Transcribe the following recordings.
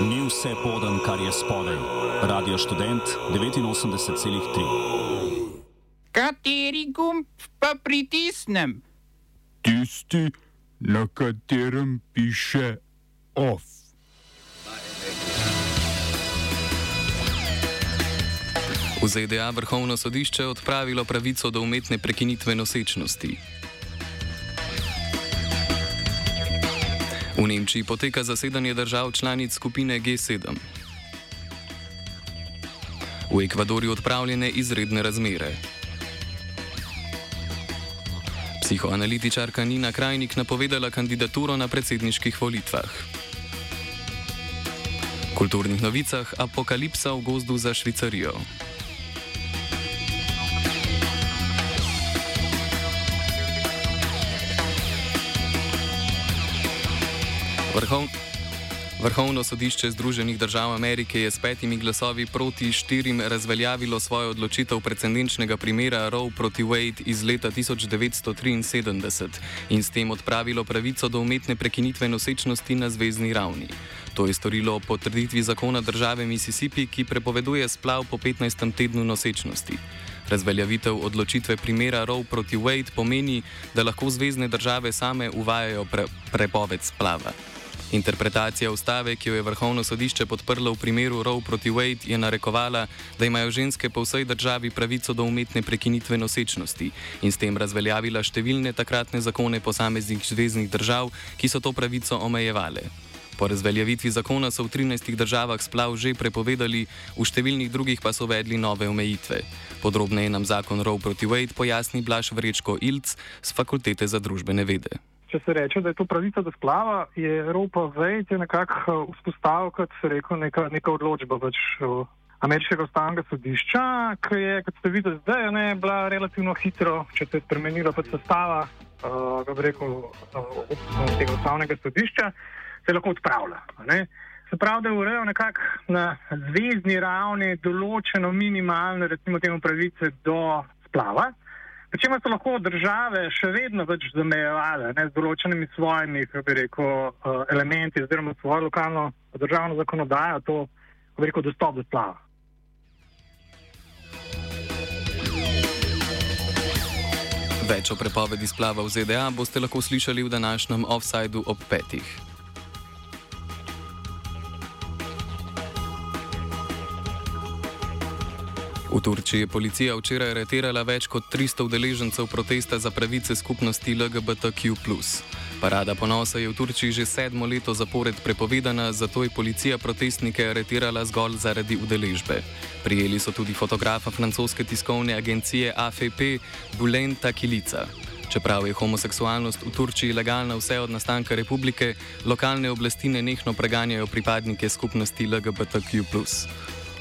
Ni vse poden, kar je spodaj. Radio študent 89,3. Kateri gumb pa pritisnem? Tisti, na katerem piše OF. V ZDA vrhovno sodišče odpravilo pravico do umetne prekinitve nosečnosti. V Nemčiji poteka zasedanje držav članic skupine G7. V Ekvadorju odpravljene izredne razmere. Psihoanalitičarka Nina Krajnik napovedala kandidaturo na predsedniških volitvah. V kulturnih novicah apokalipsa v gozdu za Švicarijo. Vrhov, Vrhovno sodišče Združenih držav Amerike je s petimi glasovi proti štirim razveljavilo svojo odločitev precedenčnega primera Roe proti Wade iz leta 1973 in s tem odpravilo pravico do umetne prekinitve nosečnosti na zvezdni ravni. To je storilo po trditvi zakona države Mississippi, ki prepoveduje splav po 15. tednu nosečnosti. Razveljavitev odločitve primera Roe proti Wade pomeni, da lahko zvezdne države same uvajajo pre prepoved splava. Interpretacija ustave, ki jo je vrhovno sodišče podprlo v primeru Roe proti Wade, je narekovala, da imajo ženske po vsej državi pravico do umetne prekinitve nosečnosti in s tem razveljavila številne takratne zakone posameznih zvezdnih držav, ki so to pravico omejevale. Po razveljavitvi zakona so v 13 državah splav že prepovedali, v številnih drugih pa so uvedli nove omejitve. Podrobneje nam zakon Roe proti Wade pojasni Blaž Vrečko Ilc z Fakultete za družbene vede če se reče, da je to pravica do splava, je Evropa vejte nekako uh, vzpostavil, kot se rekel, neka, neka odločba pač uh, ameriškega ustavnega sodišča, ki je, kot ste videli zdaj, ne, bila relativno hitro, če se je spremenila pač sestava, uh, kako bi rekel, uh, tega ustavnega sodišča, se lahko odpravlja. Ne. Se pravi, da urejo nekako na zvezdni ravni določeno minimalne, recimo temu pravice do splava. Pričemer so lahko države še vedno več zamejevale ne, z določenimi svojimi rekel, uh, elementi, oziroma svojo lokalno državno zakonodajo, to rekel, dostop do splava. Več o prepovedi splava v ZDA boste lahko slišali v današnjem offsajdu ob petih. V Turčiji je policija včeraj aretirala več kot 300 udeležencev protesta za pravice skupnosti LGBTQ. Parada ponosa je v Turčiji že sedmo leto zapored prepovedana, zato je policija protestnike aretirala zgolj zaradi udeležbe. Prijeli so tudi fotografa francoske tiskovne agencije AFP Bulenta Kilica. Čeprav je homoseksualnost v Turčiji legalna vse od nastanka republike, lokalne oblasti nenehno preganjajo pripadnike skupnosti LGBTQ.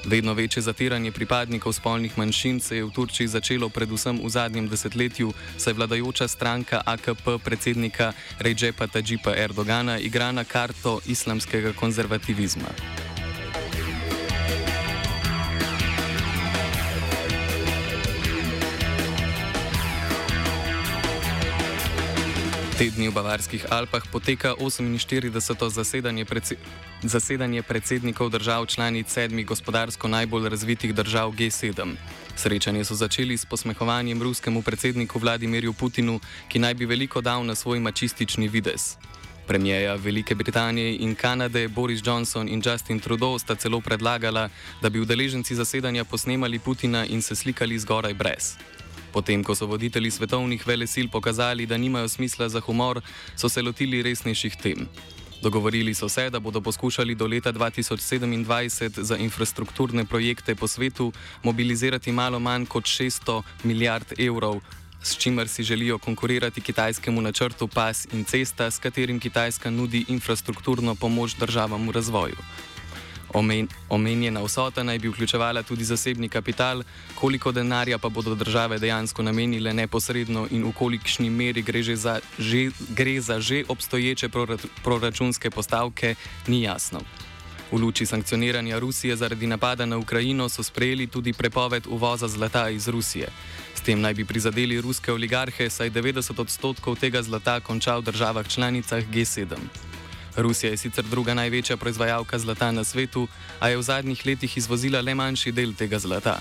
Vedno večje zatiranje pripadnikov spolnih manjšin se je v Turčiji začelo predvsem v zadnjem desetletju, saj vladajoča stranka AKP predsednika Rejepa Tajipa Erdogana igra na karto islamskega konzervativizma. Tedni v Bavarskih Alpah poteka 48. zasedanje, predse zasedanje predsednikov držav članic sedmih gospodarsko najbolj razvitih držav G7. Srečanje so začeli s posmehovanjem ruskemu predsedniku Vladimirju Putinu, ki naj bi veliko dal na svoj mačistični vides. Premijeja Velike Britanije in Kanade Boris Johnson in Justin Trudeau sta celo predlagala, da bi udeleženci zasedanja posnemali Putina in se slikali zgoraj brez. Potem, ko so voditelji svetovnih velesil pokazali, da nimajo smisla za humor, so se lotili resnejših tem. Dogovorili so se, da bodo poskušali do leta 2027 za infrastrukturne projekte po svetu mobilizirati malo manj kot 600 milijard evrov, s čimer si želijo konkurirati kitajskemu načrtu PAS in cesta, s katerim Kitajska nudi infrastrukturno pomoč državam v razvoju. Omen, omenjena vsota naj bi vključevala tudi zasebni kapital, koliko denarja pa bodo države dejansko namenile neposredno in v kolikšni meri gre, že za, že, gre za že obstoječe proračunske postavke, ni jasno. V luči sankcioniranja Rusije zaradi napada na Ukrajino so sprejeli tudi prepoved uvoza zlata iz Rusije. S tem naj bi prizadeli ruske oligarhe, saj 90 odstotkov tega zlata konča v državah članicah G7. Rusija je sicer druga največja proizvajalka zlata na svetu, a je v zadnjih letih izvozila le manjši del tega zlata.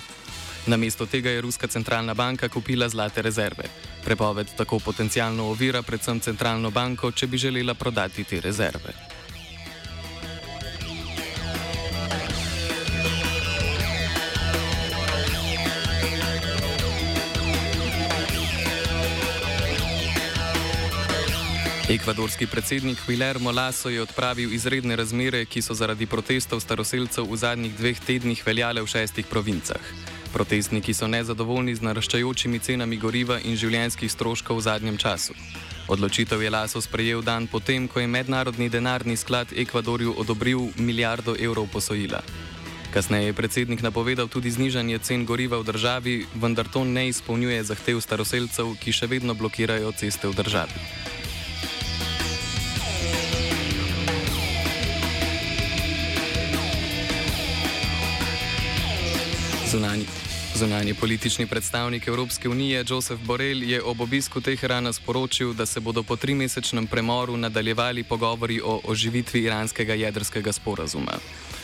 Namesto tega je Ruska centralna banka kupila zlate rezerve. Prepoved tako potencialno ovira predvsem centralno banko, če bi želela prodati te rezerve. Ekvadorski predsednik Guillermo Lasso je odpravil izredne razmere, ki so zaradi protestov staroseljcev v zadnjih dveh tednih veljale v šestih provincah. Protestniki so nezadovoljni z naraščajočimi cenami goriva in življenjskih stroškov v zadnjem času. Odločitev je Lasso sprejel dan potem, ko je Mednarodni denarni sklad Ekvadorju odobril milijardo evrov posojila. Kasneje je predsednik napovedal tudi znižanje cen goriva v državi, vendar to ne izpolnjuje zahtev staroseljcev, ki še vedno blokirajo ceste v državi. Zunani, zunani politični predstavnik Evropske unije Josef Borrell je ob obisku Teherana sporočil, da se bodo po trimesečnem premoru nadaljevali pogovori o oživitvi iranskega jedrskega sporazuma.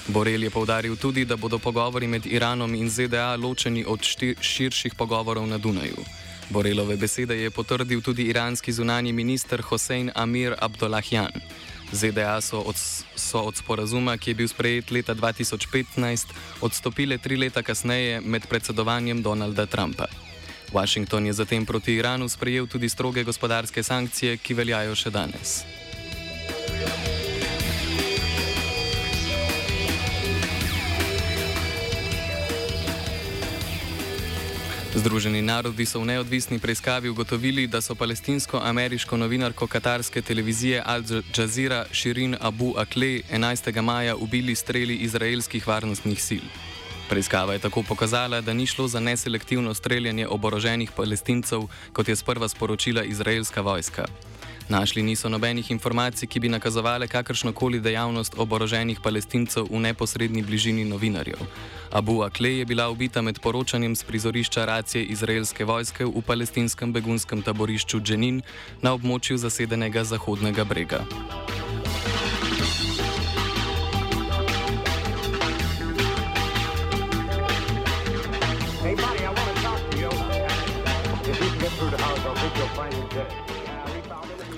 Borrell je povdaril tudi, da bodo pogovori med Iranom in ZDA ločeni od širših pogovorov na Dunaju. Borelove besede je potrdil tudi iranski zunani minister Hossein Amir Abdullahjan. ZDA so od, so od sporazuma, ki je bil sprejet leta 2015, odstopile tri leta kasneje med predsedovanjem Donalda Trumpa. Washington je zatem proti Iranu sprejel tudi stroge gospodarske sankcije, ki veljajo še danes. Združeni narodi so v neodvisni preiskavi ugotovili, da so palestinsko-ameriško novinarko katarske televizije Al Jazeera Shirin Abu Akleh 11. maja ubili streli izraelskih varnostnih sil. Preiskava je tako pokazala, da ni šlo za neselektivno streljanje oboroženih palestincev, kot je sprva sporočila izraelska vojska. Našli niso nobenih informacij, ki bi nakazovali kakršno koli dejavnost oboroženih palestincev v neposrednji bližini novinarjev. Abu Akleh je bila ubita med poročanjem z prizorišča racije izraelske vojske v palestinskem begunskem taborišču Dženin na območju zasedenega Zahodnega brega. Hey, buddy, I want to talk to you. If you can get through the house, I'll think you'll find it there.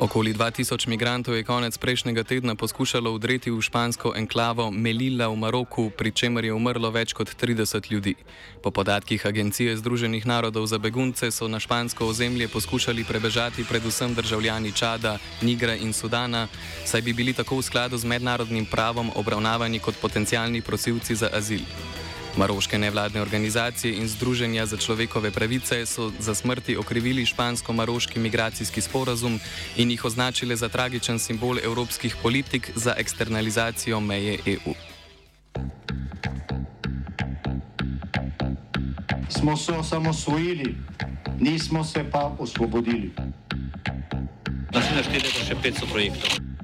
Okoli 2000 migrantov je konec prejšnjega tedna poskušalo vdreti v špansko enklavo Melilla v Maroku, pri čemer je umrlo več kot 30 ljudi. Po podatkih Agencije Združenih narodov za begunce so na špansko ozemlje poskušali prebežati predvsem državljani Čada, Nigra in Sudana, saj bi bili tako v skladu z mednarodnim pravom obravnavani kot potencijalni prosilci za azil. Maroške nevladne organizacije in Združenja za človekove pravice so za smrti okrivili špansko-maroški migracijski sporazum in jih označili za tragičen simbol evropskih politik za eksternalizacijo meje EU. Smo se osamosvojili, nismo se pa osvobodili. Naslednje število je še 500 projektov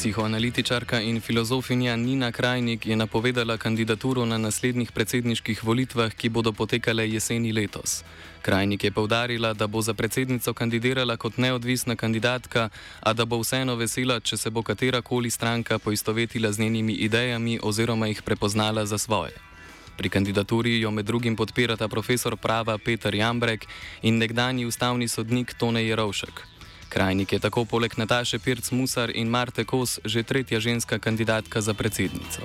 Psihoanalitičarka in filozofinja Nina Krajnik je napovedala kandidaturo na naslednjih predsedniških volitvah, ki bodo potekale jeseni letos. Krajnik je povdarila, da bo za predsednico kandidirala kot neodvisna kandidatka, a da bo vseeno vesela, če se bo katerakoli stranka poistovetila z njenimi idejami oziroma jih prepoznala za svoje. Pri kandidaturi jo med drugim podpirata profesor prava Peter Jambrek in nekdani ustavni sodnik Tone Jerovšek. Krajnik je tako poleg Nataše Pirc Musar in Marte Kos že tretja ženska kandidatka za predsednico.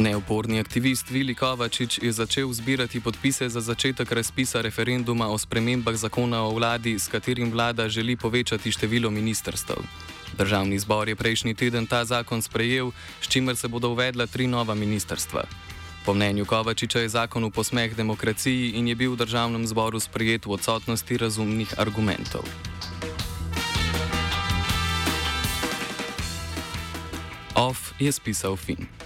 Neoporni aktivist Vili Kovačič je začel zbirati podpise za začetek razpisa referenduma o spremembah zakona o vladi, s katerim vlada želi povečati število ministrstv. Državni zbor je prejšnji teden ta zakon sprejel, s čimer se bodo uvedla tri nova ministrstva. Po mnenju Kovačiča je zakon v posmeh demokraciji in je bil v državnem zboru sprejet v odsotnosti razumnih argumentov. OF je spisal Finn.